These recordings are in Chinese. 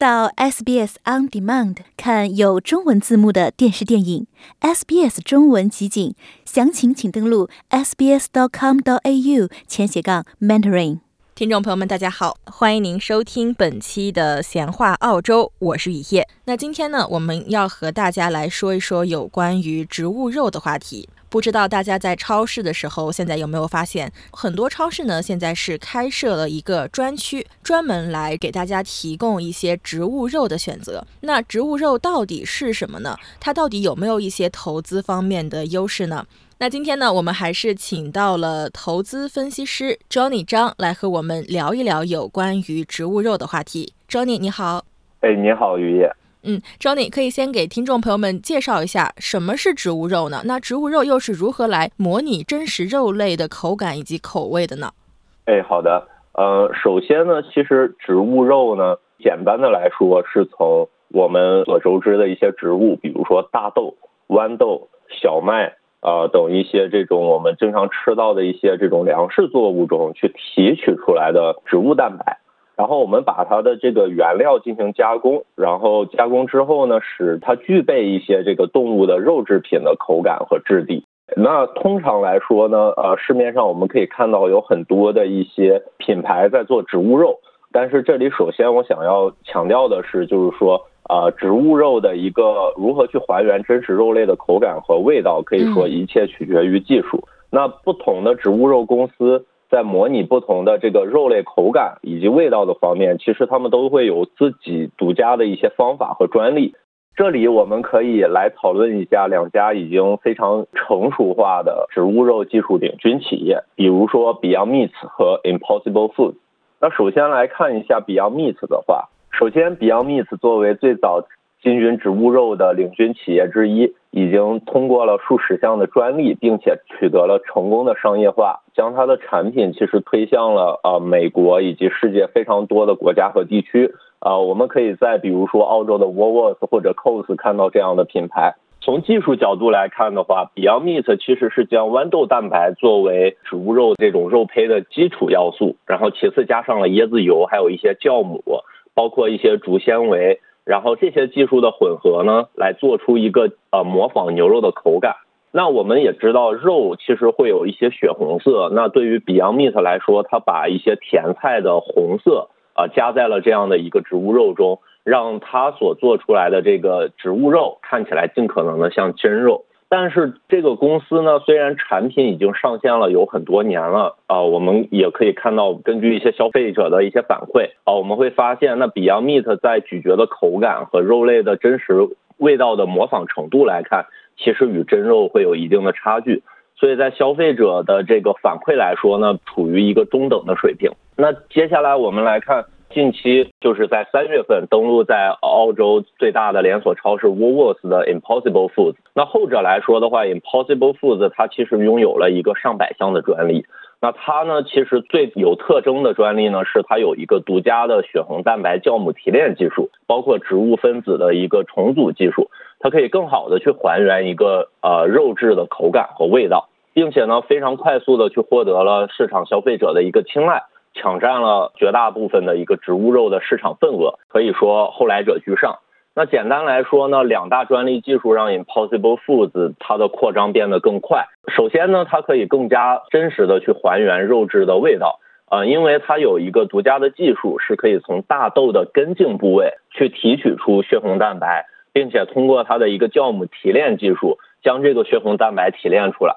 到 SBS On Demand 看有中文字幕的电视电影，SBS 中文集锦，详情请登录 sbs.com.au 前斜杠 mentoring。听众朋友们，大家好，欢迎您收听本期的闲话澳洲，我是雨夜。那今天呢，我们要和大家来说一说有关于植物肉的话题。不知道大家在超市的时候，现在有没有发现，很多超市呢，现在是开设了一个专区，专门来给大家提供一些植物肉的选择。那植物肉到底是什么呢？它到底有没有一些投资方面的优势呢？那今天呢，我们还是请到了投资分析师 Johnny 张来和我们聊一聊有关于植物肉的话题。Johnny 你好，哎，你好，于叶。嗯，Johnny 可以先给听众朋友们介绍一下什么是植物肉呢？那植物肉又是如何来模拟真实肉类的口感以及口味的呢？哎，好的。呃，首先呢，其实植物肉呢，简单的来说，是从我们所熟知的一些植物，比如说大豆、豌豆、小麦。啊，等一些这种我们经常吃到的一些这种粮食作物中去提取出来的植物蛋白，然后我们把它的这个原料进行加工，然后加工之后呢，使它具备一些这个动物的肉制品的口感和质地。那通常来说呢，呃，市面上我们可以看到有很多的一些品牌在做植物肉，但是这里首先我想要强调的是，就是说。呃，植物肉的一个如何去还原真实肉类的口感和味道，可以说一切取决于技术。那不同的植物肉公司在模拟不同的这个肉类口感以及味道的方面，其实他们都会有自己独家的一些方法和专利。这里我们可以来讨论一下两家已经非常成熟化的植物肉技术领军企业，比如说 Beyond Meat 和 Impossible Foods。那首先来看一下 Beyond Meat 的话。首先，Beyond Meat 作为最早进军植物肉的领军企业之一，已经通过了数十项的专利，并且取得了成功的商业化，将它的产品其实推向了呃美国以及世界非常多的国家和地区。啊，我们可以在比如说澳洲的 Woolworths 或者 Coles 看到这样的品牌。从技术角度来看的话，Beyond Meat 其实是将豌豆蛋白作为植物肉这种肉胚的基础要素，然后其次加上了椰子油，还有一些酵母。包括一些竹纤维，然后这些技术的混合呢，来做出一个呃模仿牛肉的口感。那我们也知道肉其实会有一些血红色，那对于 Beyond Meat 来说，它把一些甜菜的红色啊加在了这样的一个植物肉中，让它所做出来的这个植物肉看起来尽可能的像真肉。但是这个公司呢，虽然产品已经上线了有很多年了啊，我们也可以看到，根据一些消费者的一些反馈啊，我们会发现，那 Beyond Meat 在咀嚼的口感和肉类的真实味道的模仿程度来看，其实与真肉会有一定的差距。所以在消费者的这个反馈来说呢，处于一个中等的水平。那接下来我们来看。近期就是在三月份登陆在澳洲最大的连锁超市 Woolworths 的 Impossible Foods。那后者来说的话，Impossible Foods 它其实拥有了一个上百项的专利。那它呢，其实最有特征的专利呢，是它有一个独家的血红蛋白酵母提炼技术，包括植物分子的一个重组技术，它可以更好的去还原一个呃肉质的口感和味道，并且呢，非常快速的去获得了市场消费者的一个青睐。抢占了绝大部分的一个植物肉的市场份额，可以说后来者居上。那简单来说呢，两大专利技术让 Impossible Foods 它的扩张变得更快。首先呢，它可以更加真实的去还原肉质的味道，呃，因为它有一个独家的技术，是可以从大豆的根茎部位去提取出血红蛋白，并且通过它的一个酵母提炼技术，将这个血红蛋白提炼出来。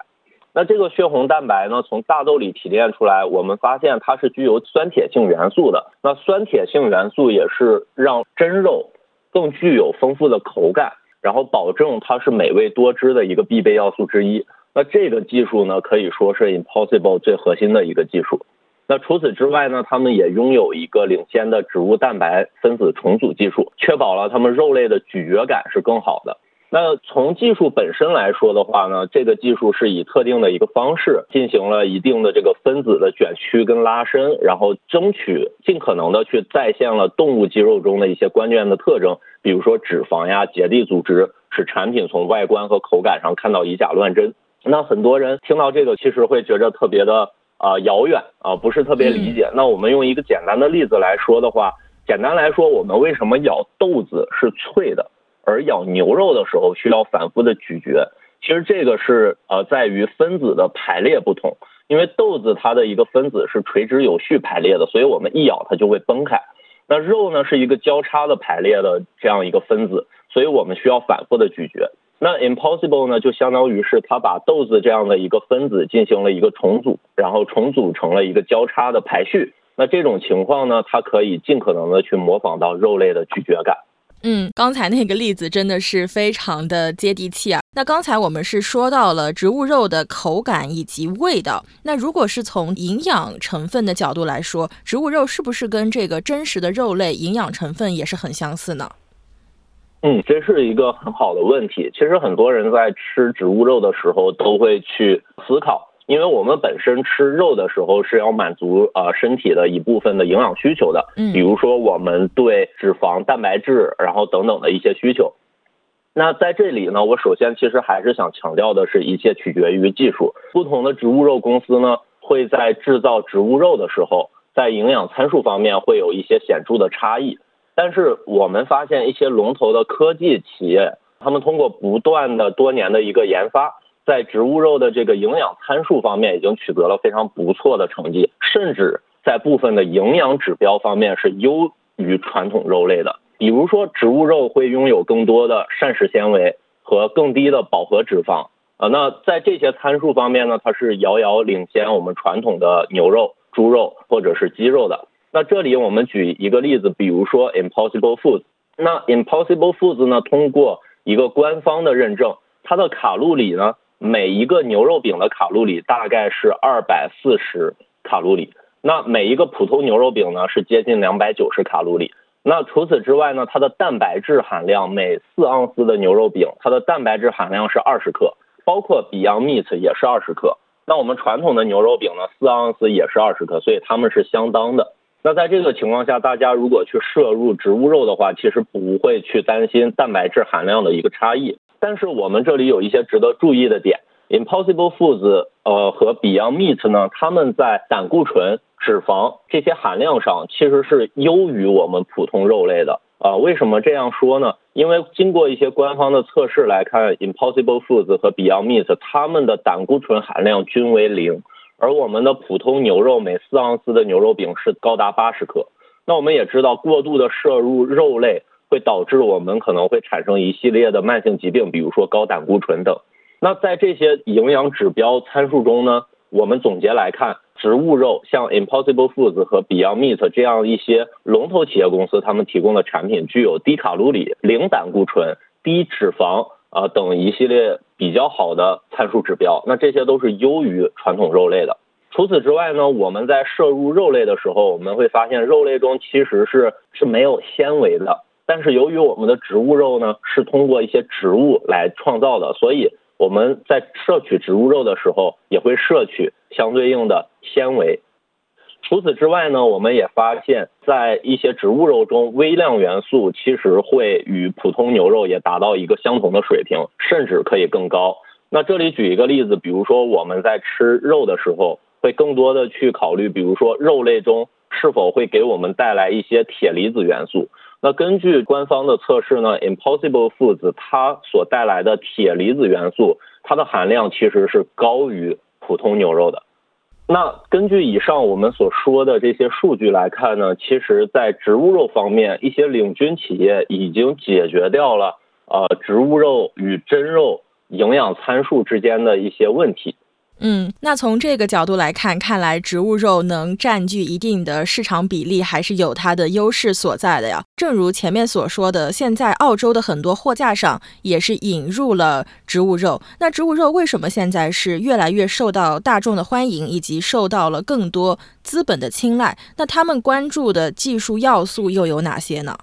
那这个血红蛋白呢，从大豆里提炼出来，我们发现它是具有酸铁性元素的。那酸铁性元素也是让真肉更具有丰富的口感，然后保证它是美味多汁的一个必备要素之一。那这个技术呢，可以说是 Impossible 最核心的一个技术。那除此之外呢，他们也拥有一个领先的植物蛋白分子重组技术，确保了他们肉类的咀嚼感是更好的。那从技术本身来说的话呢，这个技术是以特定的一个方式进行了一定的这个分子的卷曲跟拉伸，然后争取尽可能的去再现了动物肌肉中的一些关键的特征，比如说脂肪呀、结缔组织，使产品从外观和口感上看到以假乱真。那很多人听到这个，其实会觉得特别的啊遥远啊，不是特别理解。那我们用一个简单的例子来说的话。简单来说，我们为什么咬豆子是脆的，而咬牛肉的时候需要反复的咀嚼？其实这个是呃在于分子的排列不同。因为豆子它的一个分子是垂直有序排列的，所以我们一咬它就会崩开。那肉呢是一个交叉的排列的这样一个分子，所以我们需要反复的咀嚼。那 impossible 呢就相当于是它把豆子这样的一个分子进行了一个重组，然后重组成了一个交叉的排序。那这种情况呢，它可以尽可能的去模仿到肉类的咀嚼感。嗯，刚才那个例子真的是非常的接地气啊。那刚才我们是说到了植物肉的口感以及味道，那如果是从营养成分的角度来说，植物肉是不是跟这个真实的肉类营养成分也是很相似呢？嗯，这是一个很好的问题。其实很多人在吃植物肉的时候都会去思考。因为我们本身吃肉的时候是要满足呃身体的一部分的营养需求的，嗯，比如说我们对脂肪、蛋白质，然后等等的一些需求。那在这里呢，我首先其实还是想强调的是，一切取决于技术。不同的植物肉公司呢，会在制造植物肉的时候，在营养参数方面会有一些显著的差异。但是我们发现一些龙头的科技企业，他们通过不断的多年的一个研发。在植物肉的这个营养参数方面，已经取得了非常不错的成绩，甚至在部分的营养指标方面是优于传统肉类的。比如说，植物肉会拥有更多的膳食纤维和更低的饱和脂肪啊。那在这些参数方面呢，它是遥遥领先我们传统的牛肉、猪肉或者是鸡肉的。那这里我们举一个例子，比如说 Impossible Foods。那 Impossible Foods 呢，通过一个官方的认证，它的卡路里呢。每一个牛肉饼的卡路里大概是二百四十卡路里，那每一个普通牛肉饼呢是接近两百九十卡路里。那除此之外呢，它的蛋白质含量每四盎司的牛肉饼，它的蛋白质含量是二十克，包括 Beyond Meat 也是二十克。那我们传统的牛肉饼呢，四盎司也是二十克，所以它们是相当的。那在这个情况下，大家如果去摄入植物肉的话，其实不会去担心蛋白质含量的一个差异。但是我们这里有一些值得注意的点，Impossible Foods 呃和 Beyond Meat 呢，他们在胆固醇、脂肪这些含量上其实是优于我们普通肉类的啊。为什么这样说呢？因为经过一些官方的测试来看，Impossible Foods 和 Beyond Meat 它们的胆固醇含量均为零，而我们的普通牛肉每四盎司的牛肉饼是高达八十克。那我们也知道，过度的摄入肉类。会导致我们可能会产生一系列的慢性疾病，比如说高胆固醇等。那在这些营养指标参数中呢，我们总结来看，植物肉像 Impossible Foods 和 Beyond Meat 这样一些龙头企业公司，他们提供的产品具有低卡路里、零胆固醇、低脂肪啊等一系列比较好的参数指标。那这些都是优于传统肉类的。除此之外呢，我们在摄入肉类的时候，我们会发现肉类中其实是是没有纤维的。但是由于我们的植物肉呢是通过一些植物来创造的，所以我们在摄取植物肉的时候也会摄取相对应的纤维。除此之外呢，我们也发现，在一些植物肉中，微量元素其实会与普通牛肉也达到一个相同的水平，甚至可以更高。那这里举一个例子，比如说我们在吃肉的时候，会更多的去考虑，比如说肉类中是否会给我们带来一些铁离子元素。那根据官方的测试呢，Impossible Foods 它所带来的铁离子元素，它的含量其实是高于普通牛肉的。那根据以上我们所说的这些数据来看呢，其实，在植物肉方面，一些领军企业已经解决掉了呃植物肉与真肉营养参数之间的一些问题。嗯，那从这个角度来看，看来植物肉能占据一定的市场比例，还是有它的优势所在的呀。正如前面所说的，现在澳洲的很多货架上也是引入了植物肉。那植物肉为什么现在是越来越受到大众的欢迎，以及受到了更多资本的青睐？那他们关注的技术要素又有哪些呢？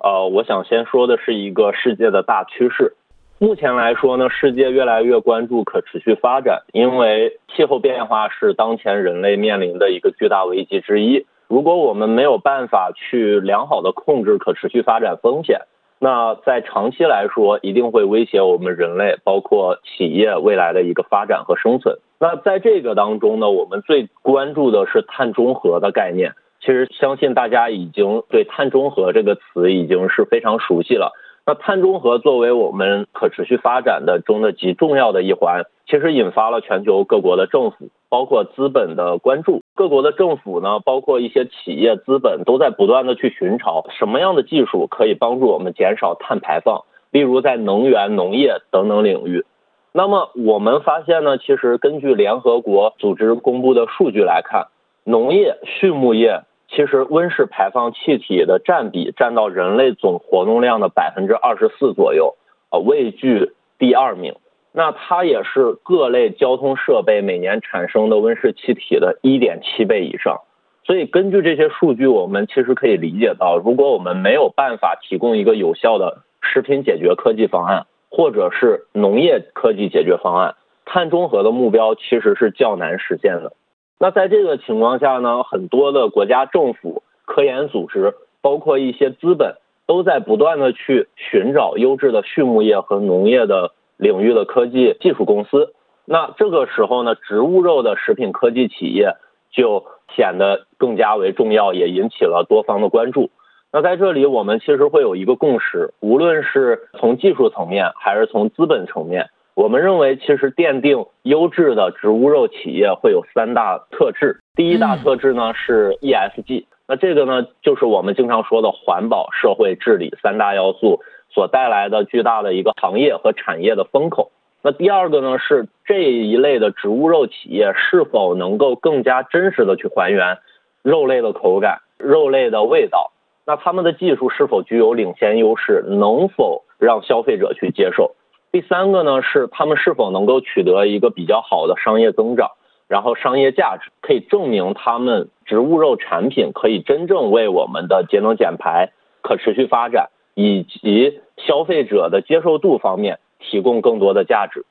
呃，我想先说的是一个世界的大趋势。目前来说呢，世界越来越关注可持续发展，因为气候变化是当前人类面临的一个巨大危机之一。如果我们没有办法去良好的控制可持续发展风险，那在长期来说一定会威胁我们人类，包括企业未来的一个发展和生存。那在这个当中呢，我们最关注的是碳中和的概念。其实相信大家已经对碳中和这个词已经是非常熟悉了。那碳中和作为我们可持续发展的中的极重要的一环，其实引发了全球各国的政府，包括资本的关注。各国的政府呢，包括一些企业资本，都在不断的去寻找什么样的技术可以帮助我们减少碳排放，例如在能源、农业等等领域。那么我们发现呢，其实根据联合国组织公布的数据来看，农业、畜牧业。其实温室排放气体的占比占到人类总活动量的百分之二十四左右，呃，位居第二名。那它也是各类交通设备每年产生的温室气体的一点七倍以上。所以根据这些数据，我们其实可以理解到，如果我们没有办法提供一个有效的食品解决科技方案，或者是农业科技解决方案，碳中和的目标其实是较难实现的。那在这个情况下呢，很多的国家政府、科研组织，包括一些资本，都在不断的去寻找优质的畜牧业和农业的领域的科技技术公司。那这个时候呢，植物肉的食品科技企业就显得更加为重要，也引起了多方的关注。那在这里，我们其实会有一个共识，无论是从技术层面，还是从资本层面。我们认为，其实奠定优质的植物肉企业会有三大特质。第一大特质呢是 ESG，那这个呢就是我们经常说的环保、社会治理三大要素所带来的巨大的一个行业和产业的风口。那第二个呢是这一类的植物肉企业是否能够更加真实的去还原肉类的口感、肉类的味道？那他们的技术是否具有领先优势？能否让消费者去接受？第三个呢是他们是否能够取得一个比较好的商业增长，然后商业价值可以证明他们植物肉产品可以真正为我们的节能减排、可持续发展以及消费者的接受度方面提供更多的价值。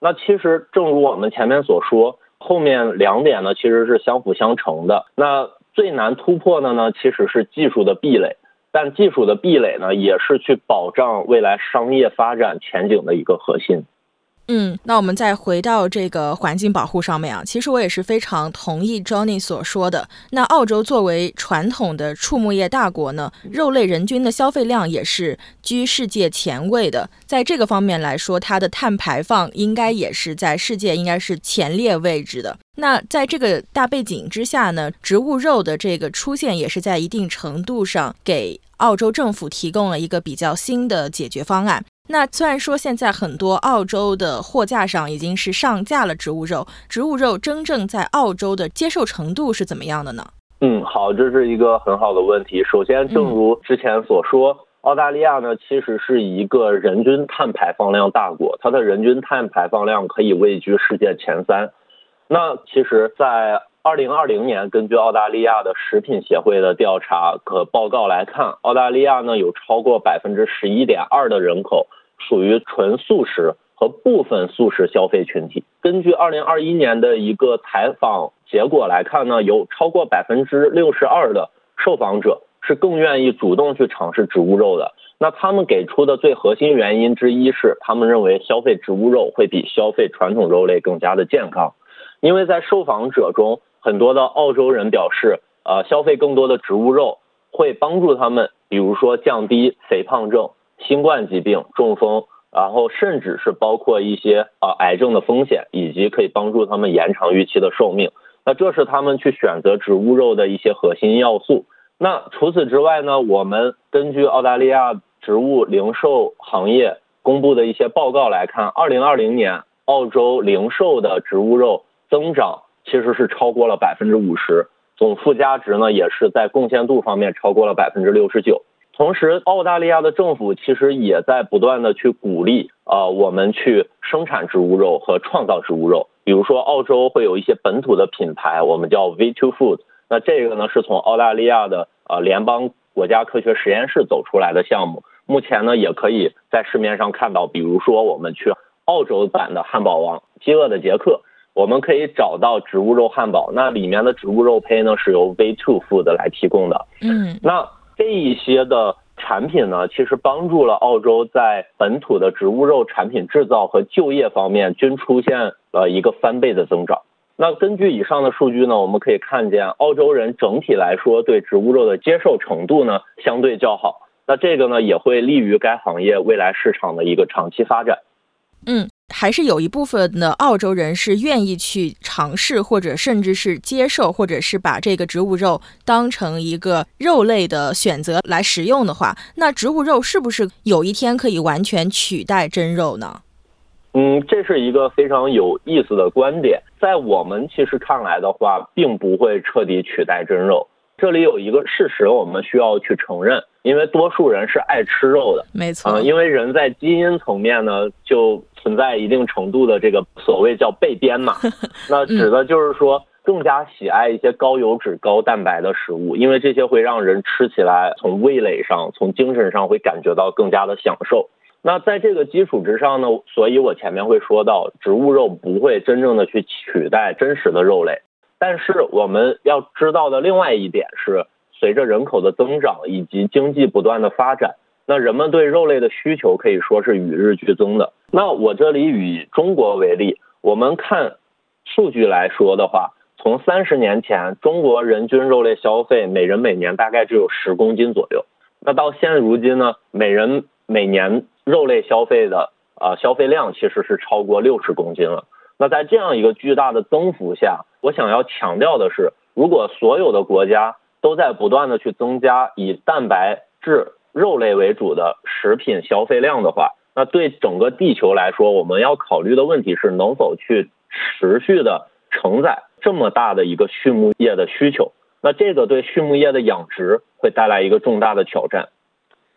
那其实正如我们前面所说，后面两点呢其实是相辅相成的。那最难突破的呢其实是技术的壁垒。但技术的壁垒呢，也是去保障未来商业发展前景的一个核心。嗯，那我们再回到这个环境保护上面啊，其实我也是非常同意 Johnny 所说的。那澳洲作为传统的畜牧业大国呢，肉类人均的消费量也是居世界前位的。在这个方面来说，它的碳排放应该也是在世界应该是前列位置的。那在这个大背景之下呢，植物肉的这个出现也是在一定程度上给澳洲政府提供了一个比较新的解决方案。那虽然说现在很多澳洲的货架上已经是上架了植物肉，植物肉真正在澳洲的接受程度是怎么样的呢？嗯，好，这是一个很好的问题。首先，正如之前所说，澳大利亚呢其实是一个人均碳排放量大国，它的人均碳排放量可以位居世界前三。那其实，在二零二零年，根据澳大利亚的食品协会的调查和报告来看，澳大利亚呢有超过百分之十一点二的人口。属于纯素食和部分素食消费群体。根据二零二一年的一个采访结果来看呢，有超过百分之六十二的受访者是更愿意主动去尝试植物肉的。那他们给出的最核心原因之一是，他们认为消费植物肉会比消费传统肉类更加的健康。因为在受访者中，很多的澳洲人表示，呃，消费更多的植物肉会帮助他们，比如说降低肥胖症。新冠疾病、中风，然后甚至是包括一些啊癌症的风险，以及可以帮助他们延长预期的寿命。那这是他们去选择植物肉的一些核心要素。那除此之外呢？我们根据澳大利亚植物零售行业公布的一些报告来看，二零二零年澳洲零售的植物肉增长其实是超过了百分之五十，总附加值呢也是在贡献度方面超过了百分之六十九。同时，澳大利亚的政府其实也在不断的去鼓励啊，我们去生产植物肉和创造植物肉。比如说，澳洲会有一些本土的品牌，我们叫 V2 Food。那这个呢，是从澳大利亚的呃联邦国家科学实验室走出来的项目。目前呢，也可以在市面上看到。比如说，我们去澳洲版的汉堡王——饥饿的杰克，我们可以找到植物肉汉堡。那里面的植物肉胚呢，是由 V2 Food 来提供的。嗯，那。这一些的产品呢，其实帮助了澳洲在本土的植物肉产品制造和就业方面均出现了一个翻倍的增长。那根据以上的数据呢，我们可以看见，澳洲人整体来说对植物肉的接受程度呢相对较好。那这个呢也会利于该行业未来市场的一个长期发展。嗯，还是有一部分的澳洲人是愿意去尝试，或者甚至是接受，或者是把这个植物肉当成一个肉类的选择来食用的话，那植物肉是不是有一天可以完全取代真肉呢？嗯，这是一个非常有意思的观点，在我们其实看来的话，并不会彻底取代真肉。这里有一个事实，我们需要去承认，因为多数人是爱吃肉的，没错。因为人在基因层面呢，就存在一定程度的这个所谓叫被编码，那指的就是说更加喜爱一些高油脂、高蛋白的食物，因为这些会让人吃起来从味蕾上、从精神上会感觉到更加的享受。那在这个基础之上呢，所以我前面会说到，植物肉不会真正的去取代真实的肉类。但是我们要知道的另外一点是，随着人口的增长以及经济不断的发展，那人们对肉类的需求可以说是与日俱增的。那我这里以中国为例，我们看数据来说的话，从三十年前，中国人均肉类消费每人每年大概只有十公斤左右，那到现如今呢，每人每年肉类消费的啊消费量其实是超过六十公斤了。那在这样一个巨大的增幅下，我想要强调的是，如果所有的国家都在不断的去增加以蛋白质肉类为主的食品消费量的话，那对整个地球来说，我们要考虑的问题是能否去持续的承载这么大的一个畜牧业的需求。那这个对畜牧业的养殖会带来一个重大的挑战。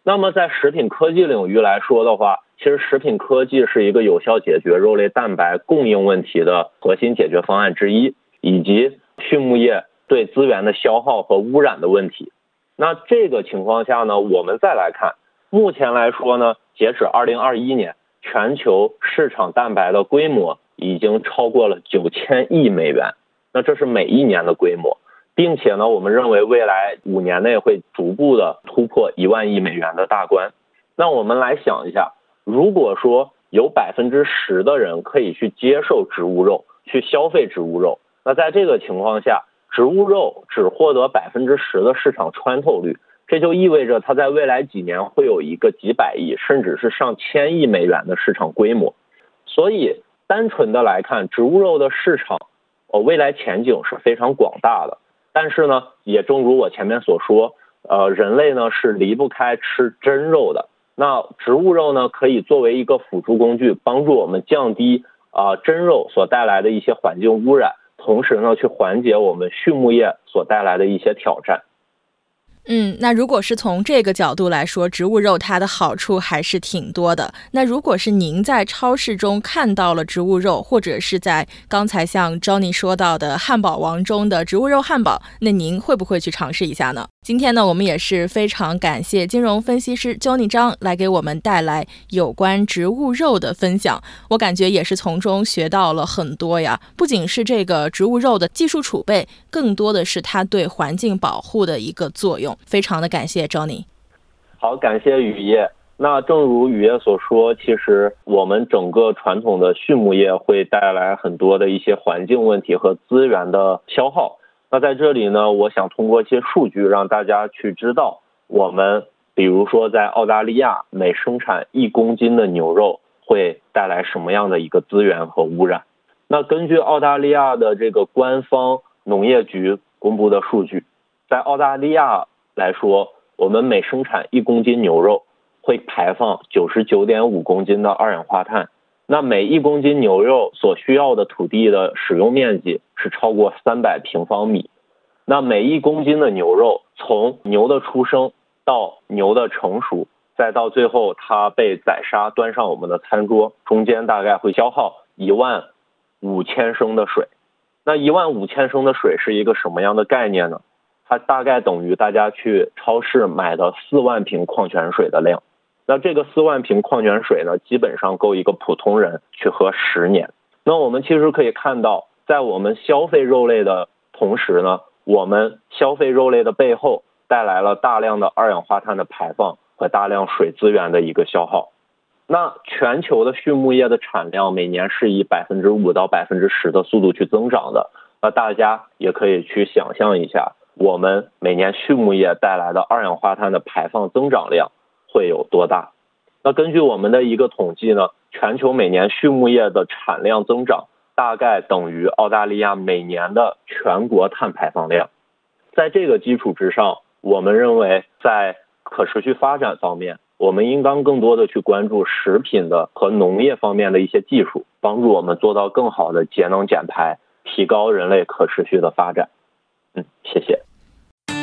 那么在食品科技领域来说的话，其实食品科技是一个有效解决肉类蛋白供应问题的核心解决方案之一，以及畜牧业对资源的消耗和污染的问题。那这个情况下呢，我们再来看，目前来说呢，截止二零二一年，全球市场蛋白的规模已经超过了九千亿美元，那这是每一年的规模。并且呢，我们认为未来五年内会逐步的突破一万亿美元的大关。那我们来想一下，如果说有百分之十的人可以去接受植物肉，去消费植物肉，那在这个情况下，植物肉只获得百分之十的市场穿透率，这就意味着它在未来几年会有一个几百亿甚至是上千亿美元的市场规模。所以，单纯的来看，植物肉的市场，呃，未来前景是非常广大的。但是呢，也正如我前面所说，呃，人类呢是离不开吃真肉的。那植物肉呢，可以作为一个辅助工具，帮助我们降低啊真肉所带来的一些环境污染，同时呢，去缓解我们畜牧业所带来的一些挑战。嗯，那如果是从这个角度来说，植物肉它的好处还是挺多的。那如果是您在超市中看到了植物肉，或者是在刚才像 Johnny 说到的汉堡王中的植物肉汉堡，那您会不会去尝试一下呢？今天呢，我们也是非常感谢金融分析师 Johnny 张来给我们带来有关植物肉的分享。我感觉也是从中学到了很多呀，不仅是这个植物肉的技术储备，更多的是它对环境保护的一个作用。非常的感谢 Johnny。好，感谢雨夜。那正如雨夜所说，其实我们整个传统的畜牧业会带来很多的一些环境问题和资源的消耗。那在这里呢，我想通过一些数据让大家去知道，我们比如说在澳大利亚每生产一公斤的牛肉会带来什么样的一个资源和污染。那根据澳大利亚的这个官方农业局公布的数据，在澳大利亚来说，我们每生产一公斤牛肉会排放九十九点五公斤的二氧化碳。那每一公斤牛肉所需要的土地的使用面积是超过三百平方米。那每一公斤的牛肉，从牛的出生到牛的成熟，再到最后它被宰杀端上我们的餐桌，中间大概会消耗一万五千升的水。那一万五千升的水是一个什么样的概念呢？它大概等于大家去超市买的四万瓶矿泉水的量。那这个四万瓶矿泉水呢，基本上够一个普通人去喝十年。那我们其实可以看到，在我们消费肉类的同时呢，我们消费肉类的背后带来了大量的二氧化碳的排放和大量水资源的一个消耗。那全球的畜牧业的产量每年是以百分之五到百分之十的速度去增长的。那大家也可以去想象一下，我们每年畜牧业带来的二氧化碳的排放增长量会有多大？那根据我们的一个统计呢，全球每年畜牧业的产量增长大概等于澳大利亚每年的全国碳排放量。在这个基础之上，我们认为在可持续发展方面，我们应当更多的去关注食品的和农业方面的一些技术，帮助我们做到更好的节能减排，提高人类可持续的发展。嗯，谢谢。